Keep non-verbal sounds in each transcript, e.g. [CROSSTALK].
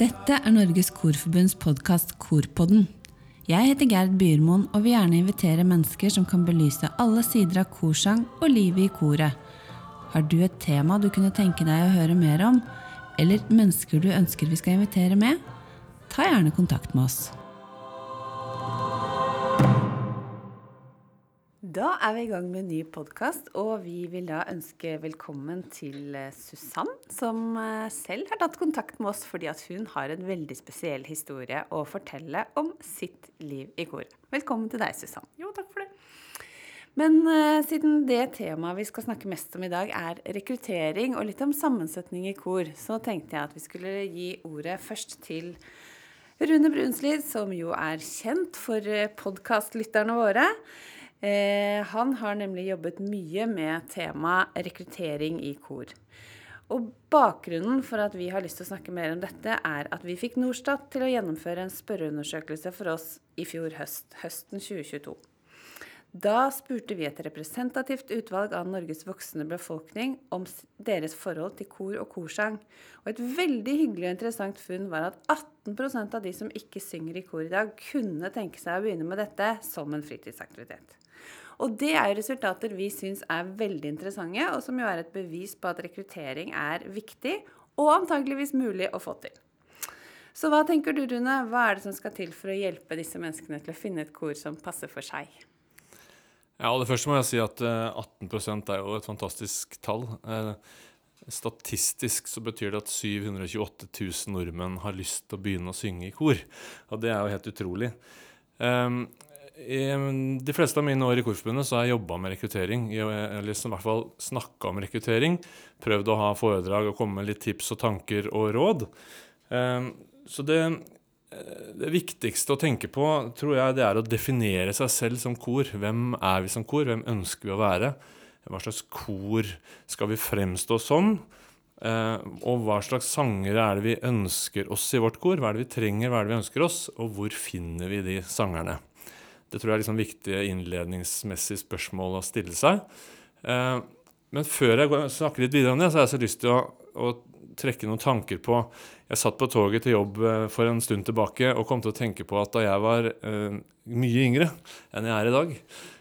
Dette er Norges Korforbunds podkast Korpodden. Jeg heter Gerd Byrmoen og vil gjerne invitere mennesker som kan belyse alle sider av korsang og livet i koret. Har du et tema du kunne tenke deg å høre mer om, eller mennesker du ønsker vi skal invitere med? Ta gjerne kontakt med oss. Da er vi i gang med en ny podkast, og vi vil da ønske velkommen til eh, Susann, som eh, selv har tatt kontakt med oss fordi at hun har en veldig spesiell historie å fortelle om sitt liv i koret. Velkommen til deg, Susann. Jo, takk for det. Men uh, siden det temaet vi skal snakke mest om i dag, er rekruttering og litt om sammensetning i kor, så tenkte jeg at vi skulle gi ordet først til Rune Brunslid, som jo er kjent for podkastlytterne våre. Eh, han har nemlig jobbet mye med temaet rekruttering i kor. Og Bakgrunnen for at vi har lyst til å snakke mer om dette, er at vi fikk Norstat til å gjennomføre en spørreundersøkelse for oss i fjor høst, høsten 2022. Da spurte vi et representativt utvalg av Norges voksne befolkning om deres forhold til kor og korsang. Og et veldig hyggelig og interessant funn var at 18% av de som ikke synger i kor i dag, kunne tenke seg å begynne med dette som en fritidsaktivitet. Og det er jo resultater vi syns er veldig interessante, og som jo er et bevis på at rekruttering er viktig og antageligvis mulig å få til. Så hva tenker du, Rune? Hva er det som skal til for å hjelpe disse menneskene til å finne et kor som passer for seg? Ja, det første må jeg si at 18 eh, er jo et fantastisk tall. Eh, statistisk så betyr det at 728 000 nordmenn har lyst til å begynne å synge i kor. Og det er jo helt utrolig. Um, i de fleste av mine år i Korforbundet så har jeg jobba med rekruttering. Eller liksom i hvert fall snakka om rekruttering. Prøvd å ha foredrag og komme med litt tips og tanker og råd. Så det, det viktigste å tenke på tror jeg det er å definere seg selv som kor. Hvem er vi som kor? Hvem ønsker vi å være? Hva slags kor skal vi fremstå som? Ehm, og hva slags sangere er det vi ønsker oss i vårt kor? Hva er det vi trenger, hva er det vi ønsker oss? Og hvor finner vi de sangerne? Det tror jeg er liksom viktige innledningsmessige spørsmål å stille seg. Eh, men før jeg snakker litt videre om det, så har jeg så lyst til å, å trekke noen tanker på Jeg satt på toget til jobb eh, for en stund tilbake og kom til å tenke på at da jeg var eh, mye yngre enn jeg er i dag,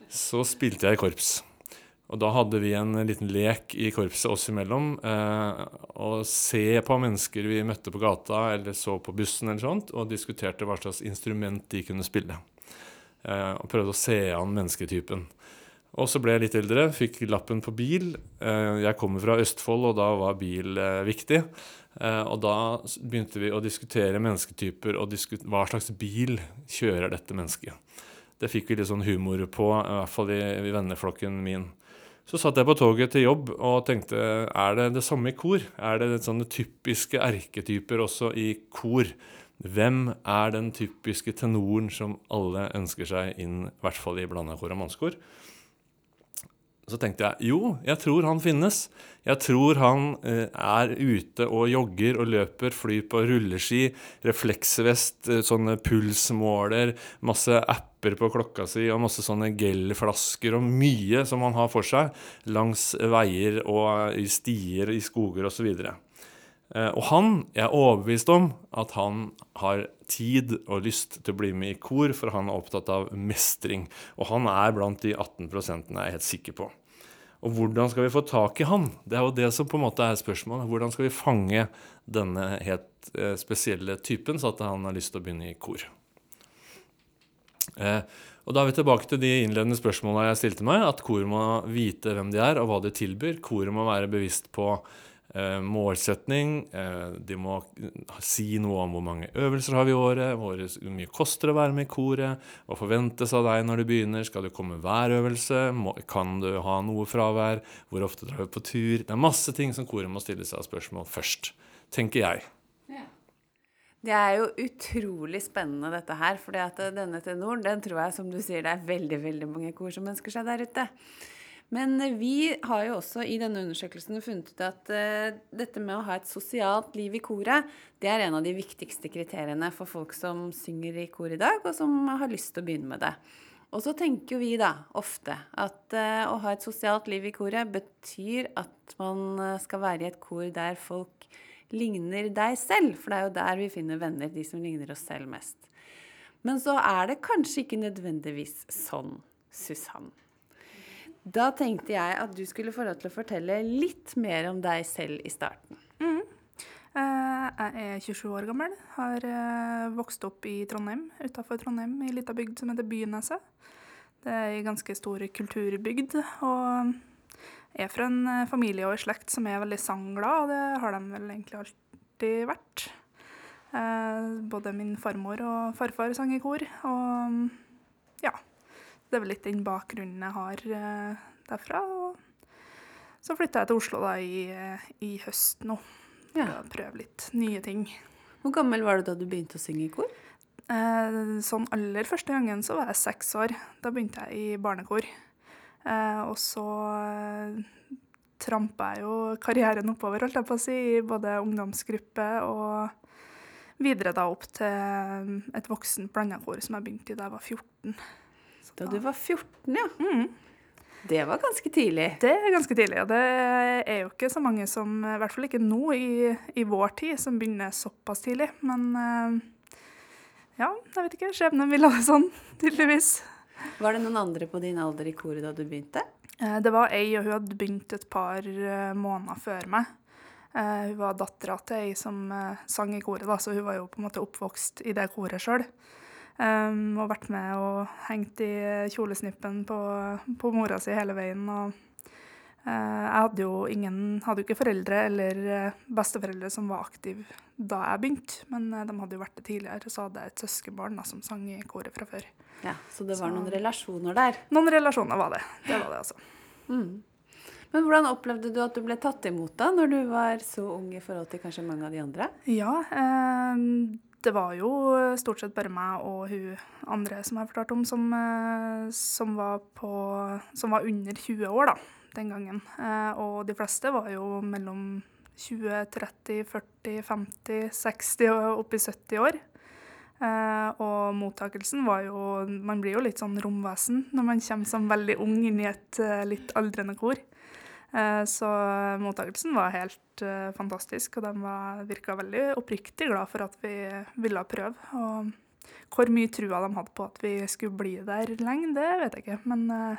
så spilte jeg i korps. Og da hadde vi en liten lek i korpset oss imellom. Eh, å se på mennesker vi møtte på gata eller så på bussen eller sånt, og diskuterte hva slags instrument de kunne spille. Eh, og prøvde å se an mennesketypen. Og så ble jeg litt eldre, fikk lappen på bil. Eh, jeg kommer fra Østfold, og da var bil eh, viktig. Og da begynte vi å diskutere mennesketyper og diskut hva slags bil kjører dette mennesket. Det fikk vi litt sånn humor på, i hvert fall i, i venneflokken min. Så satt jeg på toget til jobb og tenkte er det det samme i kor? Er det sånne typiske erketyper også i kor? Hvem er den typiske tenoren som alle ønsker seg inn, i hvert fall i blanda kor og mannskor? Så tenkte jeg jo, jeg tror han finnes. Jeg tror han eh, er ute og jogger og løper, flyr på rulleski, refleksvest, eh, sånne pulsmåler, masse apper på klokka si og masse sånne gelflasker og mye som han har for seg langs veier og i stier, i skoger osv. Eh, og han, jeg er overbevist om at han har tid og lyst til å bli med i kor, for han er opptatt av mestring. Og han er blant de 18 er jeg helt sikker på. Og hvordan skal vi få tak i han? Det er jo det som på en måte er spørsmålet. Hvordan skal vi fange denne helt eh, spesielle typen, så at han har lyst til å begynne i kor? Eh, og Da er vi tilbake til de innledende spørsmålene jeg stilte meg. At koret må vite hvem de er, og hva de tilbyr. Koret må være bevisst på eh, målsetning. Eh, de må si noe om hvor mange øvelser har vi i året, hvor mye koster det å være med i koret, hva forventes av deg når du begynner, skal du komme hver øvelse, kan du ha noe fravær, hvor ofte drar du på tur? Det er masse ting som koret må stille seg av spørsmål først, tenker jeg. Det er jo utrolig spennende, dette her. For denne tenoren, den tror jeg, som du sier, det er veldig veldig mange kor som ønsker seg der ute. Men vi har jo også i denne undersøkelsen funnet ut at uh, dette med å ha et sosialt liv i koret, det er en av de viktigste kriteriene for folk som synger i kor i dag, og som har lyst til å begynne med det. Og så tenker vi da ofte at eh, å ha et sosialt liv i koret betyr at man eh, skal være i et kor der folk ligner deg selv. For det er jo der vi finner venner, de som ligner oss selv mest. Men så er det kanskje ikke nødvendigvis sånn, Susann. Da tenkte jeg at du skulle få lov til å fortelle litt mer om deg selv i starten. Mm. Jeg er 27 år gammel, har eh, vokst opp i Trondheim, utafor Trondheim, i ei lita bygd som heter Byneset. Det er ei ganske stor kulturbygd, og er fra en eh, familie og en slekt som er veldig sangglad, og det har de vel egentlig alltid vært. Eh, Både min farmor og farfar sang i kor, og ja, det er vel litt den bakgrunnen jeg har eh, derfra. Og så flytta jeg til Oslo da i, eh, i høst nå for Ja. å prøve litt nye ting. Hvor gammel var du da du begynte å synge i kor? Eh, sånn aller første gangen så var jeg seks år. Da begynte jeg i barnekor. Eh, og så eh, trampa jeg jo karrieren oppover, holdt jeg på å si, i både ungdomsgruppe og videre da opp til eh, et voksent blandakor som jeg begynte i da jeg var 14. Da du var 14, ja. Mm. Det var ganske tidlig. Det er ganske tidlig, og det er jo ikke så mange som, i hvert fall ikke nå i, i vår tid, som begynner såpass tidlig. Men eh, ja, jeg vet ikke. Skjebnen ville det sånn, tydeligvis. Var det noen andre på din alder i koret da du begynte? Eh, Det var ei, og hun hadde begynt et par eh, måneder før meg. Hun var dattera til ei som sang i koret, da, så hun var jo på en måte oppvokst i det koret sjøl. Um, og vært med og hengt i kjolesnippen på, på mora si hele veien. Og uh, jeg hadde jo ingen, hadde jo ikke foreldre eller eh, besteforeldre som var aktive da jeg begynte, men eh, de hadde jo vært det tidligere. Og så hadde jeg et søskenbarn da, som sang i koret fra før. Ja, Så det var Så- noen relasjoner der. Noen relasjoner var det. Det var det, altså. Mm. Men hvordan opplevde du at du ble tatt imot da, når du var så ung i forhold til kanskje mange av de andre? Ja, eh, det var jo stort sett bare meg og hun andre som jeg fortalte om, som, eh, som, var, på, som var under 20 år da, den gangen. Eh, og de fleste var jo mellom 20, 30, 40, 50, 60 og opp i 70 år. Eh, og mottakelsen var jo Man blir jo litt sånn romvesen når man kommer som veldig ung inn i et eh, litt aldrende kor. Eh, Så mottakelsen var helt eh, fantastisk, og de var- virka veldig oppriktig glad for at vi ville prøve. Og hvor mye trua de hadde på at vi skulle bli der lenge, det vet jeg ikke. Men eh,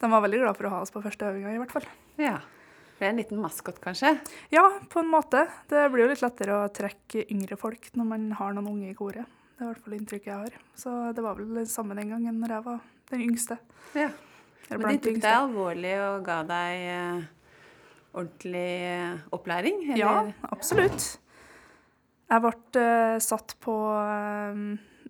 de var veldig glad for å ha oss på første øvinga, i hvert fall. Ja. Ble en liten maskot, kanskje? Ja, på en måte. Det blir jo litt lettere å trekke yngre folk når man har noen unge i koret. Det er i hvert fall inntrykket jeg har. Så det var vel det samme den gangen når jeg var den yngste. Ja. Eller Men de tok deg alvorlig og ga deg eh, ordentlig eh, opplæring? Ja, absolutt. Jeg ble eh, satt på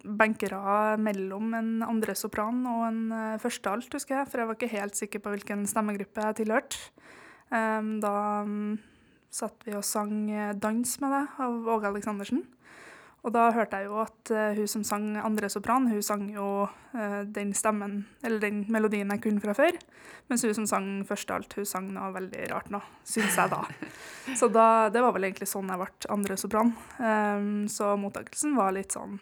benkerad mellom en andre sopran og en uh, førstealt, husker jeg, for jeg var ikke helt sikker på hvilken stemmegruppe jeg tilhørte. Da um, satt vi og sang 'Dans med deg' av Åge Aleksandersen. Og da hørte jeg jo at eh, hun som sang andre sopran, hun sang jo eh, den stemmen, eller den melodien jeg kunne fra før. Mens hun som sang førstealt, hun sang noe veldig rart nå, syns jeg da. [LAUGHS] Så da, det var vel egentlig sånn jeg ble andre sopran. Um, så mottakelsen var litt sånn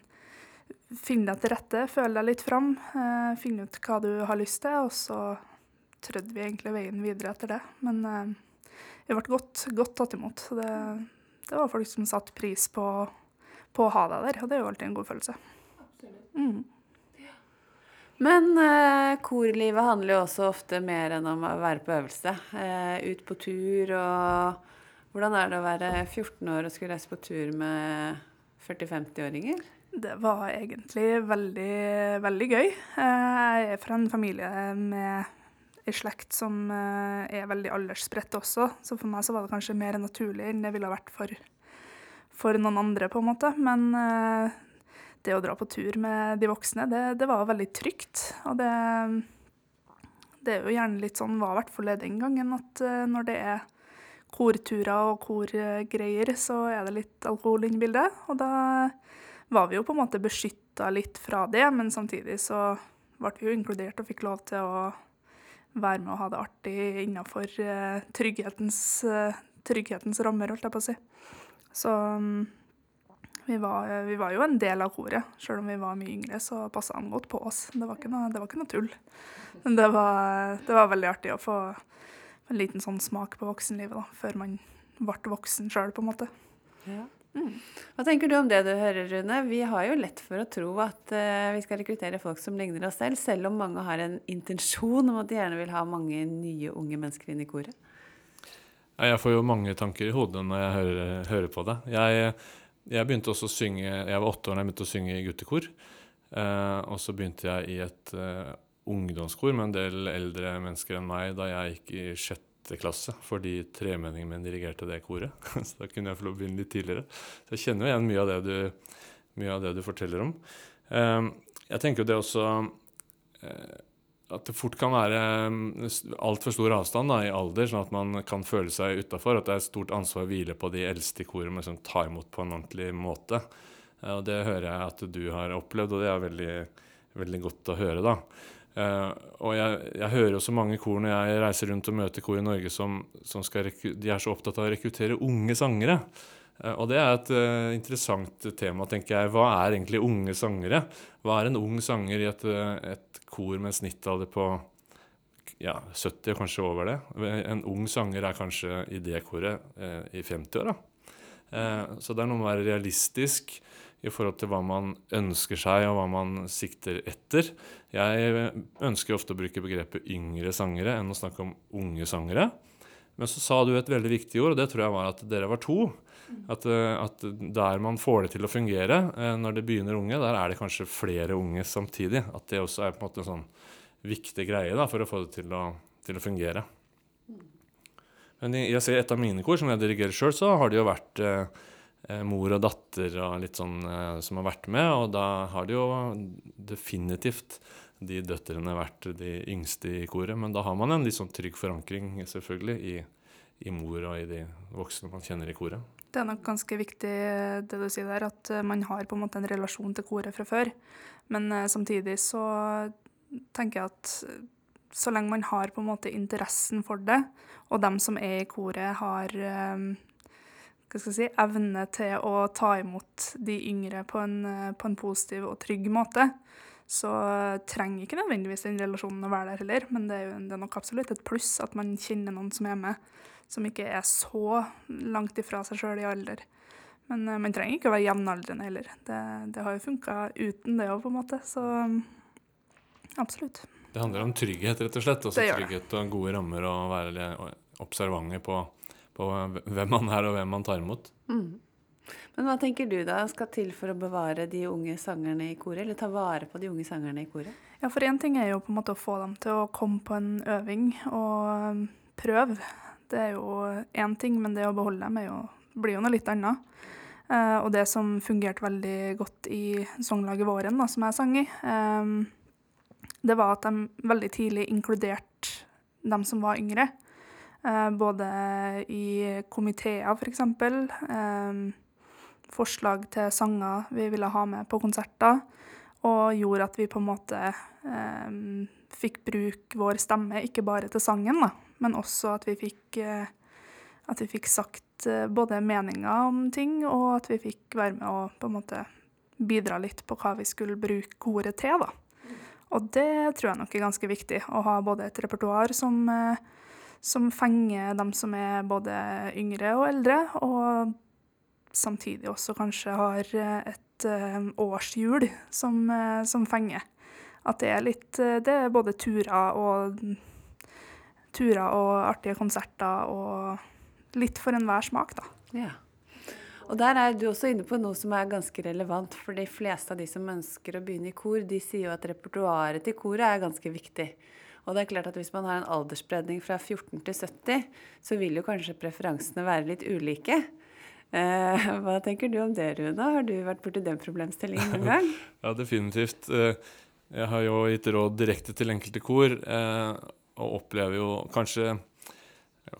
Finn deg til rette, føl deg litt fram, uh, finn ut hva du har lyst til, og så trødde vi egentlig veien videre etter det. Men uh, vi ble godt, godt tatt imot. Så det, det var folk som satte pris på, på å ha deg der, og det er jo alltid en god følelse. Mm. Men eh, korlivet handler jo også ofte mer enn om å være på øvelse. Eh, ut på tur og Hvordan er det å være 14 år og skulle reise på tur med 40-50-åringer? Det var egentlig veldig, veldig gøy. Eh, Jeg er fra en familie med ei slekt som eh, er veldig aldersspredt også, så for meg så var det kanskje mer naturlig enn det ville ha vært for, for noen andre, på en måte. Men eh, det å dra på tur med de voksne, det, det var veldig trygt. Og det, det er jo gjerne litt sånn, var i hvert fall den gangen, at eh, når det er korturer og korgreier, så er det litt alkohol inne i bildet. Og da var vi jo på en måte beskytta litt fra det, men samtidig så ble vi jo inkludert og fikk lov til å være med og ha det artig innafor eh, trygghetens, trygghetens rammer, holdt jeg på å si. Så mm, Vi var, vi var jo en del av koret. Selv om vi var mye yngre, så passa han godt på oss. Det var ikke noe, det var ikke noe tull. Men det var, det var veldig artig å få en liten sånn smak på voksenlivet, da, før man ble voksen sjøl, på en måte. Ja. Mm. Hva tenker du om det du hører, Rune? Vi har jo lett for å tro at uh, vi skal rekruttere folk som ligner oss selv, selv om mange har en intensjon om at de gjerne vil ha mange nye unge mennesker inn i koret. Jeg får jo mange tanker i hodet når jeg hører, hører på det. Jeg, jeg, begynte også å synge Jeg var åtte år da jeg begynte å synge i guttekor. Eh, og så begynte jeg i et eh, ungdomskor med en del eldre mennesker enn meg da jeg gikk i sjette klasse, fordi tremenningen min dirigerte det koret. [LAUGHS] Så da kunne jeg få lov å begynne litt tidligere. Så jeg kjenner jo igjen mye av det du, av det du forteller om. Eh, jeg tenker jo det også eh, at det fort kan være mm, altfor stor avstand da, i alder, sånn at man kan føle seg utafor. At det er et stort ansvar å hvile på de eldste i koret med liksom, ta imot på en ordentlig måte. Og det hører jeg at du har opplevd, og det er veldig, veldig godt å høre. da. Uh, og jeg, jeg, hører jo så mange kor når jeg reiser rundt og møter kor i Norge som, som de er så opptatt av å rekruttere unge sangere. Uh, og det er et uh, interessant tema, tenker jeg. Hva er egentlig unge sangere? Hva er en ung sanger i et, et kor med en snittalder på ja, 70 og kanskje over det? En ung sanger er kanskje i det koret i 50-åra. så det er noe med å være realistisk i forhold til hva man ønsker seg og hva man sikter etter. Jeg ønsker ofte å bruke begrepet yngre sangere enn å snakke om unge sangere. Men så sa du et veldig viktig ord, og det tror jeg var at dere var to. At, eh, at, der man får det til å fungere eh, når det begynner unge, der er det kanskje flere unge samtidig. At det også er på en måte en sånn viktig greie da, for å få det til å, til å fungere. Men jeg ser et av mine kor, som jeg dirigerer sjøl, så har det jo vært eh, mor og datter og litt sånn som har vært med. Og da har det jo definitivt de døtrene vært de yngste i koret. Men da har man en litt sånn trygg forankring selvfølgelig i, i mor og i de voksne man kjenner i koret. Det er nok ganske viktig det du sier der, at man har på en måte en relasjon til koret fra før. Men uh, samtidig så tenker jeg at så lenge man har på en måte interessen for det, og dem som er i koret har hva skal jeg si, evne til å ta imot de yngre på en, eh, på en positiv og trygg måte, så trenger ikke nødvendigvis den relasjonen å være der heller. Men det er, jo, det er nok absolutt et pluss at man kjenner noen som er med, som ikke er så langt ifra seg sjøl i alder. Men uh, man trenger ikke å være jevnaldrende heller. Det, det har jo funka uten det òg, på en måte. Så absolutt. Det handler om trygghet, rett og slett. Også trygghet og gode rammer og være observante på på hvem man er og hvem man tar imot. Mm. Men hva tenker du da skal til for å bevare de unge sangerne i koret, eller ta vare på de unge sangerne i koret? Ja, for én ting er jo på en måte å få dem til å komme på en øving og um, prøve. Det er jo én ting, men det å beholde dem jo, blir jo noe litt annet. Uh, og det som fungerte veldig godt i sanglaget Våren, da, som jeg sang i, um, det var at de veldig tidlig inkluderte dem som var yngre. Eh, både i komiteer, f.eks. Eh, forslag til sanger vi ville ha med på konserter. Og gjorde at vi på en måte eh, fikk bruke vår stemme, ikke bare til sangen, da, men også at vi fikk, at vi fikk sagt både meninger om ting, og at vi fikk være med og på en måte bidra litt på hva vi skulle bruke ordet til. da. Og det tror jeg nok er ganske viktig, å ha både et repertoar som eh, som fenger dem som er både yngre og eldre, og samtidig også kanskje har et uh, årshjul som, uh, som, fenger. At det er litt Det er både turer og turer og artige konserter og litt for enhver smak, da. Ja. Og der er du også inne på noe som er ganske relevant, for de fleste av de som ønsker å begynne i kor, de sier jo at repertoaret til koret er ganske viktig. Og det er klart at hvis man har en aldersspredning fra 14 til 70, så vil jo kanskje preferansene være litt ulike. Eh, hva tenker du om det, Rune? Har du vært borti den problemstillingen noen [LAUGHS] gang? ja, definitivt. Eh, jeg har jo gitt råd direkte til enkelte kor, eh, og opplever jo kanskje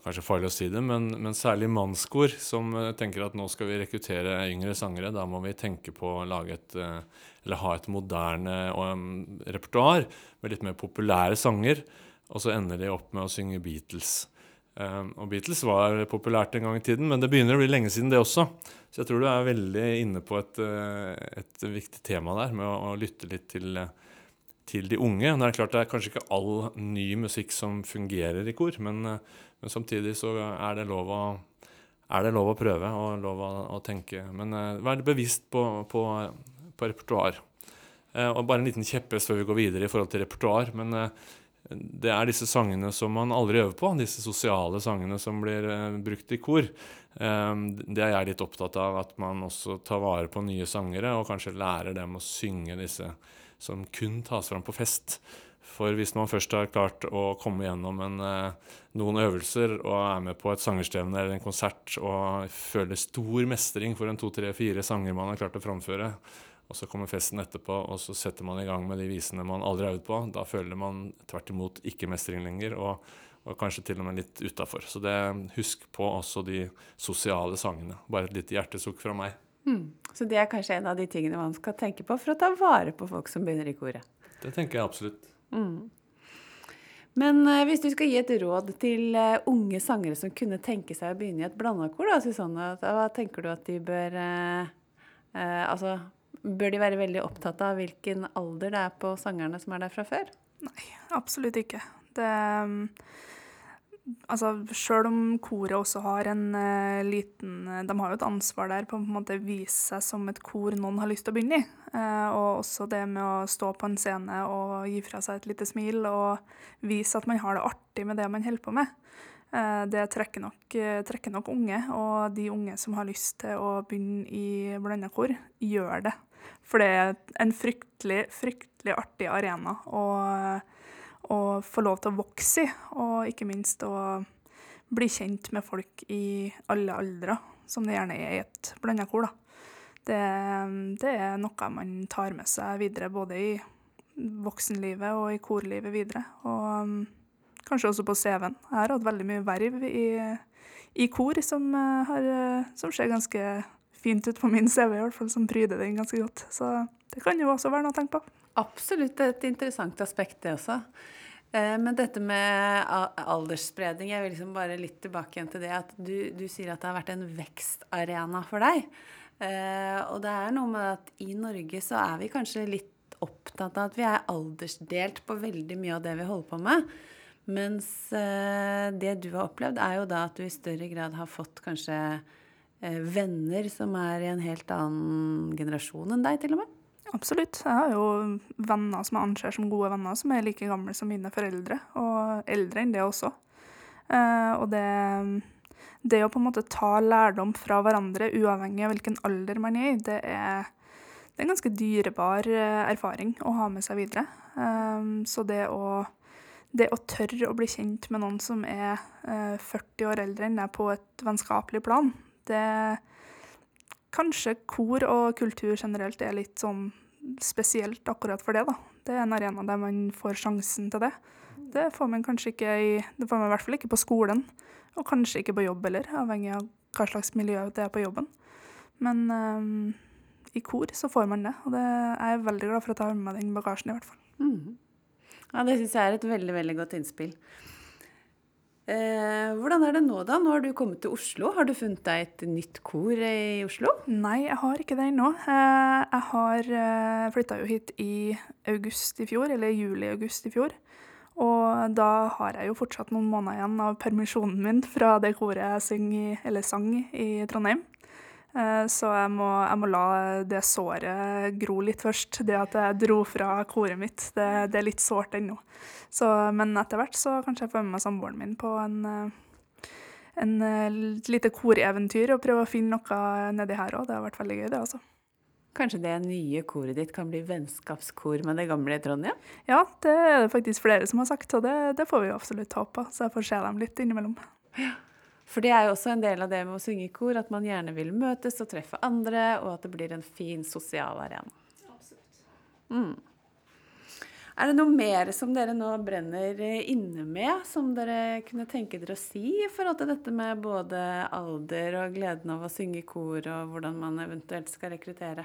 kanskje farlig å si det, men, men særlig mannskor som uh, tenker at nå skal vi rekruttere yngre sangere. Da må vi tenke på å lage et, uh, eller ha et moderne um, repertoar med litt mer populære sanger. Og så ender de opp med å synge Beatles. Um, og Beatles var populært en gang i tiden, men det begynner å bli lenge siden, det også. Så jeg tror du er veldig inne på et, et viktig tema der, med å, å lytte litt til, til, de unge. Det er klart det er kanskje ikke all ny musikk som fungerer i kor, men, men samtidig så er det lov å, er det lov å prøve og lov å, å tenke. Men uh, vær bevisst på, på, på repertoar. Uh, og bare en liten kjepphest før vi går videre i forhold til repertoar. men uh, det er disse sangene som man aldri øver på, disse sosiale sangene som blir uh, brukt i kor. Um, det er jeg litt opptatt av, at man også tar vare på nye sangere, og kanskje lærer dem å synge disse som kun tas fram på fest. For hvis man først har klart å komme gjennom en, uh, noen øvelser og er med på et sangerstevne eller en konsert og føler stor mestring for en to, tre, fire sanger man har klart å framføre, og så kommer festen etterpå, og så setter man i gang med de visene man aldri har øvd på. Da føler man tvert imot ikke mestring lenger, og, og kanskje til og med litt utafor. Så det, husk på også de sosiale sangene. Bare et lite hjertesukk fra meg. Mm. Så det er kanskje en av de tingene man skal tenke på for å ta vare på folk som begynner i koret? Det tenker jeg absolutt. Mm. Men uh, hvis du skal gi et råd til uh, unge sangere som kunne tenke seg å begynne i et blanda kor, da, Susanne, hva tenker du at de bør eh, Altså Bør de være veldig opptatt av hvilken alder det er på sangerne som er der fra før? Nei, absolutt ikke. Det Altså, sjøl om koret også har en uh, liten De har jo et ansvar der på en måte vise seg som et kor noen har lyst til å begynne i. Uh, og også det med å stå på en scene og gi fra seg et lite smil og vise at man har det artig med det man holder på med. Uh, det trekker nok, trekker nok, unge, og de unge som har lyst til å begynne i blanda kor, gjør det. For det er en fryktelig, fryktelig artig arena å, å få lov til å vokse i, og ikke minst å bli kjent med folk i alle aldre, som det gjerne er i et blanda kor. Det, det, er noe man tar med seg videre, både i voksenlivet og i korlivet videre. Og kanskje også på CV-en. Jeg har hatt veldig mye verv i, i kor som, uh, har, uh, som ser ganske fint ut på min CV, i hvert fall, som pryder den ganske godt. Så det kan jo også være noe å tenke på. Absolutt et interessant aspekt, det også. Eh, men dette med aldersspredning, jeg vil liksom bare litt tilbake igjen til det at du, du sier at det har vært en vekstarena for deg. Eh, og det er noe med at i Norge så er vi kanskje litt opptatt av at vi er aldersdelt på veldig mye av det vi holder på med. Mens eh, det du har opplevd, er jo da at du i større grad har fått kanskje venner som er i en helt annen generasjon enn deg, til og med? Absolutt. Jeg har jo venner som jeg anser som gode venner, som er like gamle som mine foreldre, og eldre enn det også. Eh, og det, det å på en måte ta lærdom fra hverandre, uavhengig av hvilken alder man er i, det er, det er en ganske dyrebar eh, erfaring å ha med seg videre. Så det å, det å tørre å bli kjent med noen som er 40 år eldre enn deg på et vennskapelig plan, det Kanskje kor og kultur generelt er litt sånn spesielt akkurat for det, da. Det er en arena der man får sjansen til det. Det får man kanskje ikke i Det får man i hvert fall ikke på skolen, og kanskje ikke på jobb heller, avhengig av hva slags miljø det er på jobben. Men um, i kor så får man det, og det er jeg veldig glad for at jeg har med meg den bagasjen, i hvert fall. Mm. Ja, det syns jeg er et veldig, veldig godt innspill. Eh, hvordan er det nå, da? Nå har du kommet til Oslo. Har du funnet deg et nytt kor i Oslo? Nei, jeg har ikke det ennå. Eh, jeg har eh, flytta jo hit i august i fjor, eller juli-august i fjor. Og da har jeg jo fortsatt noen måneder igjen av permisjonen min fra det koret jeg synger, sang i Trondheim. Eh, så jeg må, jeg må, la det såret gro litt først. Det at jeg dro fra koret mitt, det, det er litt sårt ennå. Men etter hvert så kanskje jeg får med meg samboeren min på en, eh, en eh, lite koreventyr og prøve å finne noe nedi her òg. Det har vært veldig gøy, det altså. Kanskje det nye koret ditt kan bli vennskapskor med det gamle Trondheim? Ja, det er det faktisk flere som har sagt, og det, det får vi absolutt håpe. Så jeg får se dem litt innimellom. Ja. For det er jo også en del av det med å synge i kor, at man gjerne vil møtes og treffe andre, og at det blir en fin sosial arena. Absolutt. Mm. Er det noe mer som dere nå brenner inne med, som dere kunne tenke dere å si i forhold til dette med både alder og gleden av å synge i kor, og hvordan man eventuelt skal rekruttere?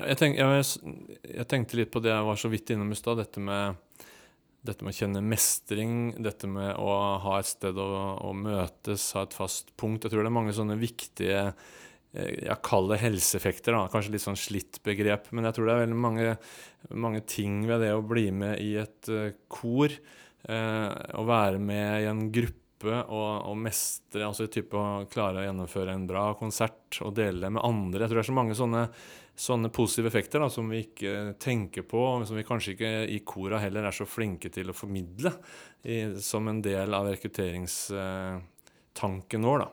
Ja, jeg, tenk, jeg, jeg, tenkte litt på det jeg var så vidt innom i stad, dette med dette med å kjenne mestring, dette med å ha et sted å, å møtes, ha et fast punkt. Jeg tror det er mange sånne viktige eh, jeg kaller det helseeffekter, da. kanskje litt sånn slitt begrep. Men jeg tror det er veldig mange, mange ting ved det å bli med i et uh, kor. Eh, å være med i en gruppe og, og mestre, altså type å klare å gjennomføre en bra konsert og dele det med andre. Jeg tror det er så mange sånne sånne positive effekter da, som vi ikke tenker på, som vi kanskje ikke i kora heller er så flinke til å formidle i, som en del av rekrutteringstanken vår. Da.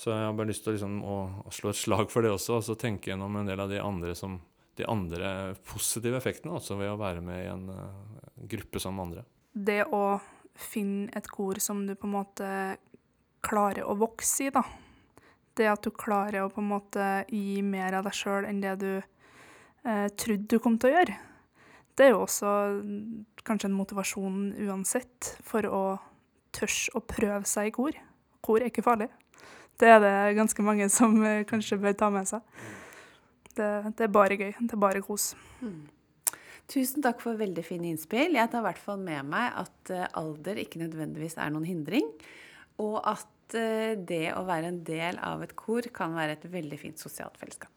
Så jeg har bare lyst til liksom, å, å, slå et slag for det også, og så tenke gjennom en del av de andre, som, de andre positive effektene også ved å være med i en uh, gruppe med andre. Det å finne et kor som du på en måte klarer å vokse i, da det at du klarer å på en måte gi mer av deg sjøl enn det du eh, trodde du kom til å gjøre, det er jo også kanskje en motivasjon uansett for å tørre å prøve seg i kor. Kor er ikke farlig. Det er det ganske mange som eh, kanskje bør ta med seg. Det, det, er bare gøy. Det er bare kos. Mm. Tusen takk for veldig fine innspill. Jeg tar i hvert fall med meg at eh, alder ikke nødvendigvis er noen hindring, og at Eh, det å være en del av et kor kan være et veldig fint sosialt fellesskap.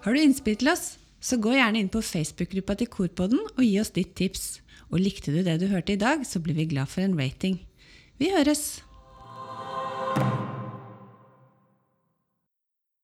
Har du innspill til oss, så gå gjerne inn på Facebook-gruppa til Korpodden og gi oss ditt tips. Og likte du det du hørte i dag, så blir vi glad for en rating. Vi høres!